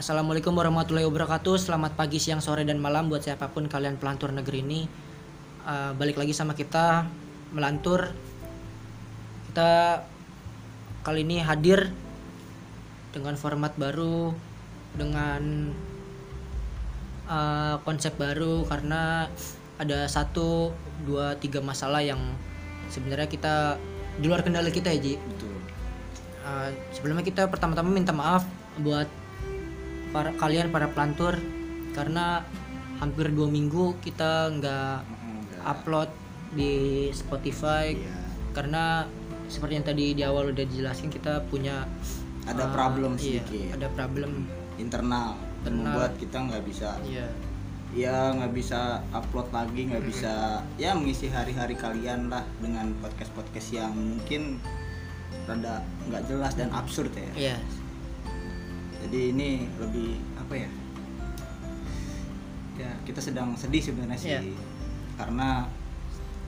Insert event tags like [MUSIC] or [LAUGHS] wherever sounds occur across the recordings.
Assalamualaikum warahmatullahi wabarakatuh. Selamat pagi, siang, sore, dan malam buat siapa pun kalian pelantur negeri ini. Uh, balik lagi sama kita melantur. Kita kali ini hadir dengan format baru, dengan uh, konsep baru karena ada satu, dua, tiga masalah yang sebenarnya kita di luar kendali kita ya Ji. Betul. Uh, sebelumnya kita pertama-tama minta maaf buat para kalian para pelantur karena hampir dua minggu kita nggak upload di Spotify. Iya. karena seperti yang tadi di awal udah dijelasin kita punya Ada uh, problem iya, sedikit. ada problem internal membuat kita nggak bisa iya. Ya nggak bisa upload lagi nggak bisa ya mengisi hari-hari kalian lah dengan podcast podcast yang mungkin rada nggak jelas dan absurd ya. Iya jadi ini lebih apa ya ya kita sedang sedih sebenarnya sih Iya. karena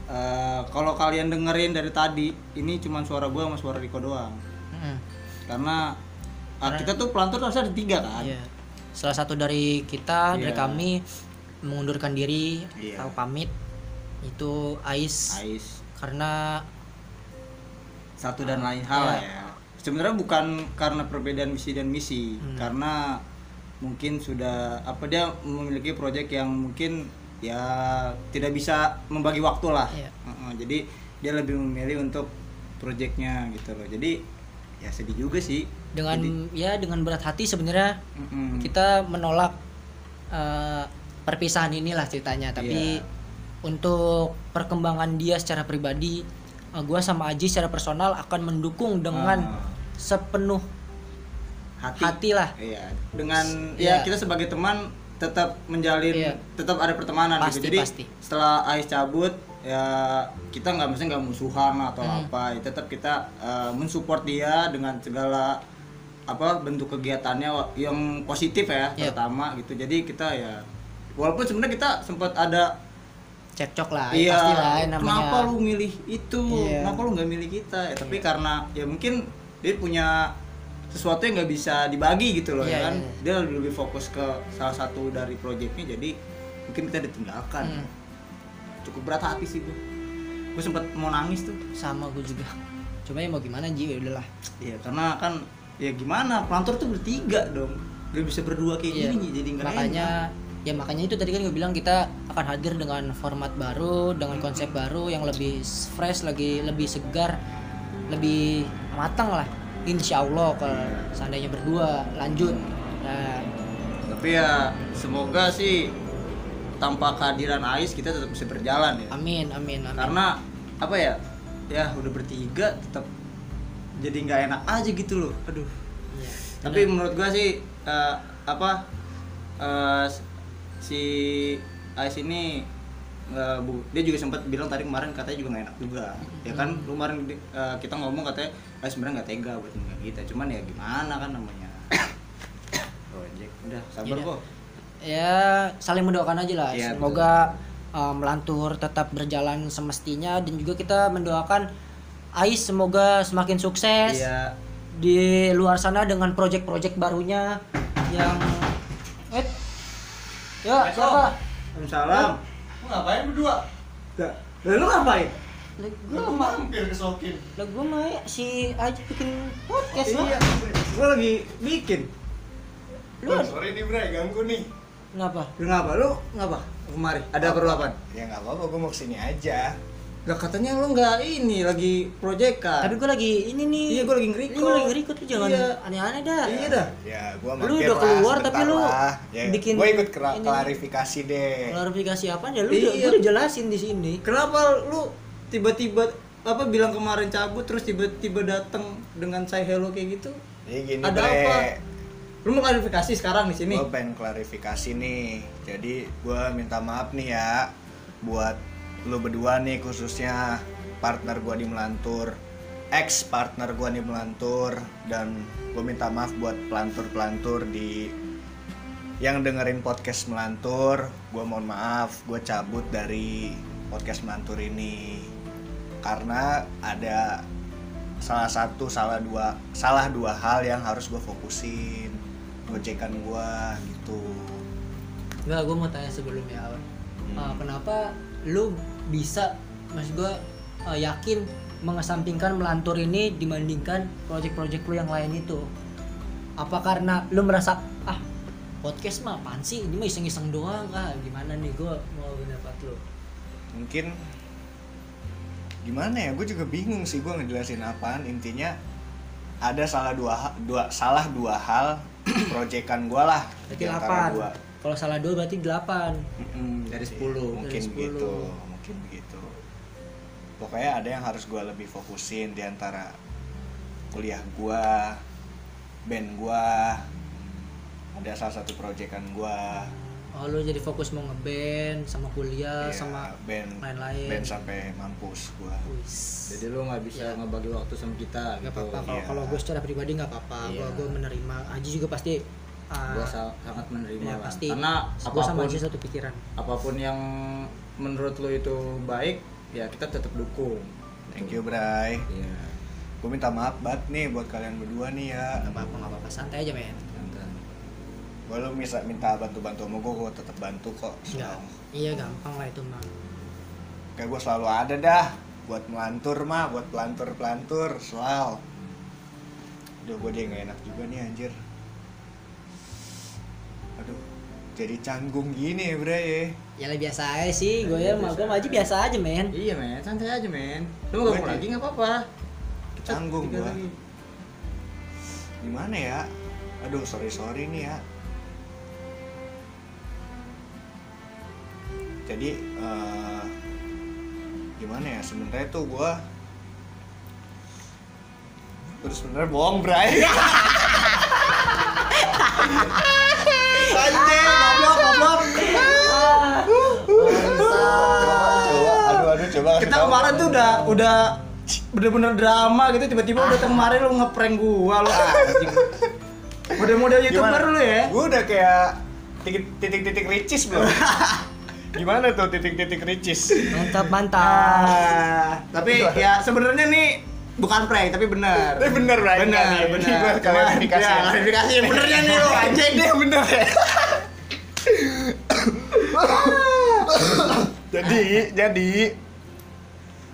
eh, kalau kalian dengerin dari tadi ini cuma suara gua sama suara Riko doang Mm-mm. karena ah, kita tuh pelantur harusnya ada tiga kan Iya. salah satu dari kita dari Iya. kami mengundurkan diri Iya. atau pamit itu Ais Ais karena satu dan lain hal Iya. ya sebenarnya bukan karena perbedaan misi dan misi Hmm. karena mungkin sudah apa dia memiliki proyek yang mungkin ya tidak bisa membagi waktu lah Iya. Heeh, jadi dia lebih memilih untuk proyeknya gitu loh jadi ya sedih juga sih dengan ya dengan berat hati sebenarnya Mm-mm. kita menolak eh, perpisahan inilah ceritanya tapi Iya. untuk perkembangan dia secara pribadi gue sama Aji secara personal akan mendukung dengan Ah. Sepenuh hati, hati lah Iya, dengan Iya. ya kita sebagai teman tetap menjalin Iya. tetap ada pertemanan Pasti, gitu. Jadi pasti. setelah Ais cabut ya kita nggak mesti nggak musuhan atau Hmm. apa, ya tetap kita eh, mensupport dia dengan segala apa bentuk kegiatannya yang positif ya Iya. pertama gitu. Jadi kita ya walaupun sebenarnya kita sempat ada cekcok lah iya pasti lah yang namanya kenapa lu milih itu Iya. kenapa lu nggak milih kita ya tapi karena ya mungkin dia punya sesuatu yang nggak bisa dibagi gitu loh Iya, ya kan? iya. dia lebih fokus ke salah satu dari proyeknya jadi mungkin kita ditinggalkan. Hmm. cukup berat hati sih gue gue sempat mau nangis tuh. Sama gue juga. Cuma ya mau gimana Ji? Ya udahlah. Iya karena kan ya gimana? Pelantur tuh bertiga dong. Gak bisa berdua kayak Iya. gini jadi nggak makanya enak. ya makanya itu tadi kan gue bilang kita akan hadir dengan format baru dengan konsep baru yang lebih fresh lagi lebih segar lebih matang lah. Insya Allah kalau seandainya berdua lanjut. Nah, tapi ya semoga sih tanpa kehadiran Ais kita tetap bisa berjalan ya. Amin amin amin. Karena apa ya? Ya udah bertiga tetap jadi nggak enak aja gitu loh. Aduh. Iya. tapi menurut gua sih eh, apa eh, si Ais ini eh, bu dia juga sempat bilang tadi kemarin katanya juga nggak enak juga. Ya kan lu kemarin eh, kita ngomong katanya Ais sebenarnya nggak tega buat ninggalin kita cuman ya gimana kan namanya. [COUGHS] Project udah sabar Iya. kok ya saling mendoakan aja lah. Iya, semoga uh, melantur tetap berjalan semestinya dan juga kita mendoakan Ais semoga semakin sukses iya. di luar sana dengan project-project barunya yang eh ya siapa? Salam. Lu ngapain berdua? Lalu lu ngapain? lah Lu gua mah mampir ke Sokin. lah gua mah ya, si Aji bikin podcast Iya, lah gua lagi bikin. lu Bang, sorry nih Bray, ganggu nih. kenapa Lu ngapa? Lu ngapa? Kemari. Ada perlu apa? Ya nggak apa-apa, gue mau ke sini aja. Gak katanya lu nggak ini lagi proyekan. tapi gua lagi ini nih Iya, gua lagi nge-record. gua lagi nge-record tuh jangan Iya. aneh-aneh dah Iya dah. Ya, gua Lu udah keluar, tapi lu lah. Ya, bikin Gue ikut ini. klarifikasi deh. klarifikasi apa ya lu udah, Iya. gua udah jelasin di sini Kenapa lu tiba-tiba apa bilang kemarin cabut terus tiba-tiba datang dengan say hello kayak gitu? Jadi gini Ada Bre, apa? Lu mau klarifikasi sekarang di sini? Gue pengen klarifikasi nih. Jadi gue minta maaf nih ya buat lu berdua nih khususnya partner gue di Melantur, ex partner gue di Melantur dan gue minta maaf buat pelantur-pelantur di yang dengerin podcast Melantur. Gue mohon maaf, gue cabut dari podcast Melantur ini karena ada salah satu salah dua salah dua hal yang harus gue fokusin proyekan gua gitu Enggak, gue mau tanya sebelumnya Awan. Uh, kenapa lu bisa, mas gue uh, yakin mengesampingkan melantur ini dibandingkan project-project lu yang lain itu? Apa karena lu merasa ah podcast mah apaan sih? Ini mah iseng-iseng doang ah gimana nih gue mau pendapat lu? mungkin gimana ya gue juga bingung sih gue ngejelasin apaan intinya ada salah dua dua salah dua hal [CLEARS THROAT] proyekan gue lah Berarti antara 8. dua. Kalau salah dua berarti 8. Mm-mm, Dari. 10. mungkin Dari 10. begitu mungkin begitu pokoknya ada yang harus gue lebih fokusin di antara kuliah gue band gue ada salah satu proyekan gue Oh lu jadi fokus mau ngeband sama kuliah Iya, sama band lain-lain. band sampai mampus gue. Jadi lu nggak bisa ngebagi waktu sama kita Gak gitu. apa-apa kalau Iya. kalau gue secara pribadi nggak apa-apa. Iya. Gue gue menerima. Aji juga pasti. Uh, Gua sa- sangat menerima ya, lah. pasti. Karena gue sama apa pun Aji satu pikiran. apa pun yang menurut lu itu baik, ya kita tetap dukung. thank you Bray Iya. gue minta maaf banget nih buat kalian berdua nih ya Gak apa-apa nggak apa-apa santai aja men. Gue lu bisa minta bantu-bantu sama gue gue tetap bantu kok selalu. Iya gampang lah itu mah. kayak gue selalu ada dah buat melantur mah buat pelantur pelantur selalu Aduh gue dia nggak enak juga nih anjir jadi canggung gini ya Bray ya Ya lah biasa aja sih. Gue ya mah biasa gue Aji biasa aja men. Iya men, santai aja men. Lu mau Gua lagi nggak apa-apa. Canggung lagi. Gimana ya Aduh sorry sorry nih ya Jadi eh, Gimana ya sebenarnya tuh gue Terus sebenarnya bohong Bray [LAUGHS] Anjir, goblok, goblok. Coba, aduh, aduh, coba. kasih Kita tahu. Kemarin tuh udah udah bener-bener drama gitu tiba-tiba udah kemarin lu ngeprank gua lu anjing. Model-model youtuber lu ya. Gue udah kayak titik- titik-titik ricis belum? [LAUGHS] Gimana tuh titik-titik ricis? Mantap mantap. Ah, tapi ya sebenarnya nih bukan prank tapi benar. Tapi. Benar, Nih, benar. ini gua klarifikasi Ya, ya. klarifikasi yang [LAUGHS] benernya nih lu anjing deh bener ya. [LAUGHS] jadi, jadi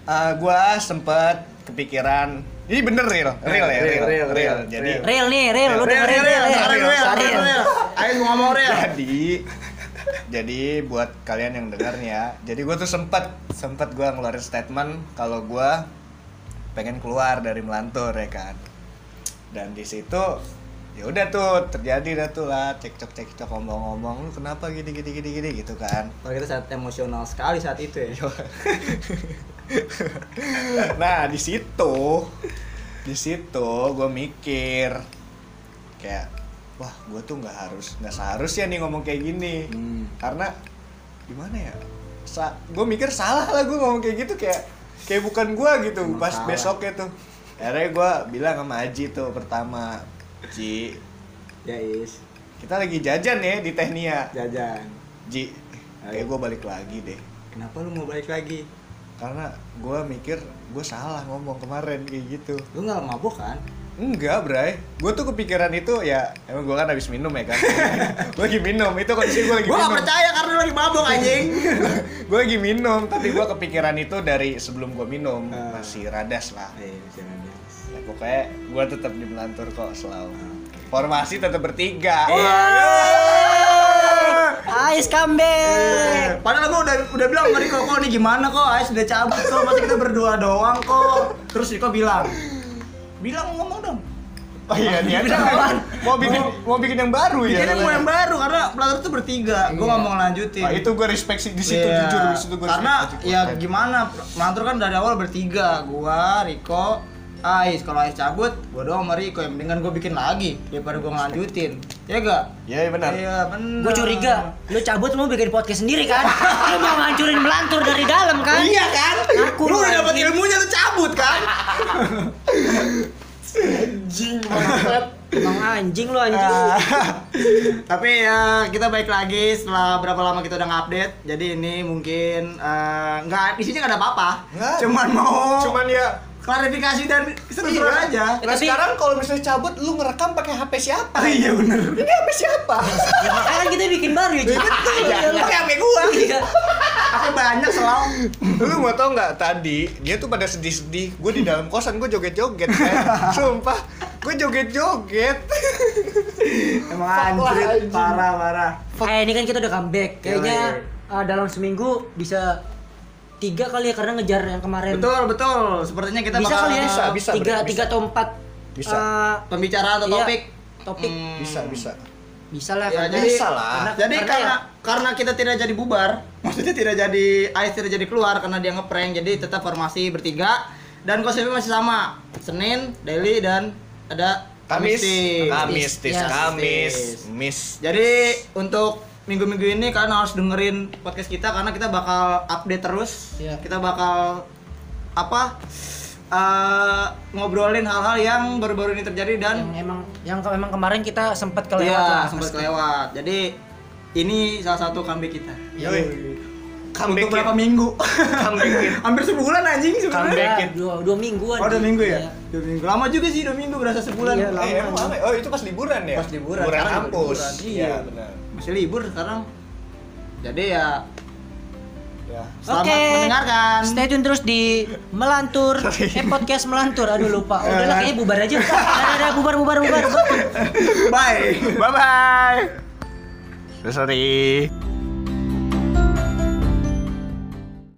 eh gua sempet kepikiran ini bener real, real ya, real, real, real, Jadi, real. Real nih, real. Lu Real, real, real. real, sekarang real, Real. real, real. Ayo ngomong real. jadi, jadi buat kalian yang dengar nih ya, jadi gue tuh sempet, sempet gue ngeluarin statement kalau gue pengen keluar dari melantur ya kan. Dan di situ ya udah tuh terjadi dah tuh lah cekcok cekcok ngomong-ngomong lu kenapa gini gini gini gini gitu kan Kalau kita saat emosional sekali saat itu ya. [LAUGHS] [LAUGHS] nah di situ di situ gue mikir kayak wah gue tuh nggak harus nggak seharusnya nih ngomong kayak gini Hmm. karena gimana ya Sa gue mikir salah lah gue ngomong kayak gitu kayak kayak bukan gue gitu Emang pas salah. besoknya tuh akhirnya gue bilang sama Aji tuh pertama Ji Ya is, kita lagi jajan ya di Tehnia jajan. Ji kayak gue balik lagi deh Kenapa lu mau balik lagi? Karena gue mikir gue salah ngomong kemarin kayak gitu Lu nggak mabuk kan? Enggak, Bray. Gue tuh kepikiran itu ya emang gue kan habis minum ya kan. [LAUGHS] gue lagi minum, itu kondisi gue lagi Gua minum. gak percaya karena lu lagi mabuk anjing. [LAUGHS] gue lagi minum, tapi gue kepikiran itu dari sebelum gue minum Ah. masih radas lah. Eh, jangan deh. Ya, pokoknya gue tetap di melantur kok selalu. Formasi tetap bertiga. Ais comeback. Padahal gua udah udah bilang tadi kok kok nih gimana kok Ais udah cabut kok masih kita berdua doang kok. Terus Riko bilang, bilang ngomong dong. Oh iya, niatnya mau, mau bikin mau bikin yang baru ya. Jadi mau yang baru karena pelatih tuh bertiga. Gua nggak mau ngelanjutin. Ah, itu gue respect sih di situ Iya. jujur di situ gue Karena ya gimana pelantur kan dari awal bertiga, gua, Riko, Ais. Kalau Ais cabut, gua doang sama Riko. Yang mendingan gua bikin lagi daripada gua ngelanjutin. Ya gak? Iya iya, benar. Iya benar. Gue curiga, lu cabut mau bikin podcast sendiri kan? Lu mau ngancurin melantur dari dalam kan? Iya kan? Aku lu udah dapat ilmunya lu cabut kan? [LAUGHS] Anjing banget. Emang anjing lu anjing. Ah. [LAUGHS] Tapi ya kita baik lagi setelah berapa lama kita udah ngupdate. Jadi ini mungkin eh, nggak isinya nggak ada apa-apa. Cuman mau Cuman ya klarifikasi dan keseluruhan Iya. aja. Nah Tapi- sekarang kalau misalnya cabut, lu ngerekam pakai HP siapa? Oh, iya bener. Ini HP siapa? ya makanya kan kita bikin baru ya Ji. Betul, Iya, ya. Pakai HP gua. Iya. Aku banyak selalu. Lu mau tau nggak tadi dia tuh pada sedih-sedih. Gue di dalam kosan gue joget-joget. kan. [LAUGHS] Sumpah, gue joget-joget. [LAUGHS] Emang Fuck lah, anjrit anjing. parah parah. Eh ini kan kita udah comeback. Kayaknya Iya, uh, dalam seminggu bisa tiga kali ya karena ngejar yang kemarin. Betul betul. Sepertinya kita Bisa bakal kali ya? Bisa, bisa, tiga, bisa. tiga atau empat. Bisa. uh, pembicaraan atau Iya, topik. topik. Hmm. Bisa, bisa. bisa lah. Ya, karena- jadi Bisa lah. karena- Jadi karena karena ya- karena kita tidak jadi bubar, [LAUGHS] maksudnya tidak jadi Ais tidak jadi keluar karena dia ngeprank, jadi tetap formasi bertiga dan konsepnya masih sama. Senin, daily dan ada Kamis. Kamis, tis, Yes. Kamis, Tis. Miss. Jadi untuk minggu-minggu ini kalian harus dengerin podcast kita karena kita bakal update terus. Iya. Kita bakal apa? eh, ngobrolin hal-hal yang baru-baru ini terjadi dan yang emang yang ke- emang kemarin kita sempat kelewat Iya, sempat kelewat. Jadi ini salah satu comeback kita. Yoi. Untuk berapa minggu? Comeback [LAUGHS] Hampir sebulan anjing sebenarnya. Comeback. Ya, dua, dua mingguan. Oh, dua minggu ya? Iya. Dua minggu. Lama juga sih dua minggu berasa sebulan. Iya, Lama. Eh, lama ya? Oh, itu pas liburan ya? Pas liburan, Liburan sekarang kampus. liburan. Iya, Iya. benar. Masih libur sekarang. Jadi ya Ya. selamat Oke. mendengarkan. Stay tune terus di Melantur, [LAUGHS] eh podcast Melantur. Aduh lupa. Udahlah kayaknya bubar aja. Ada ada bubar bubar bubar. bubar. Bye. Bye bye. Sorry.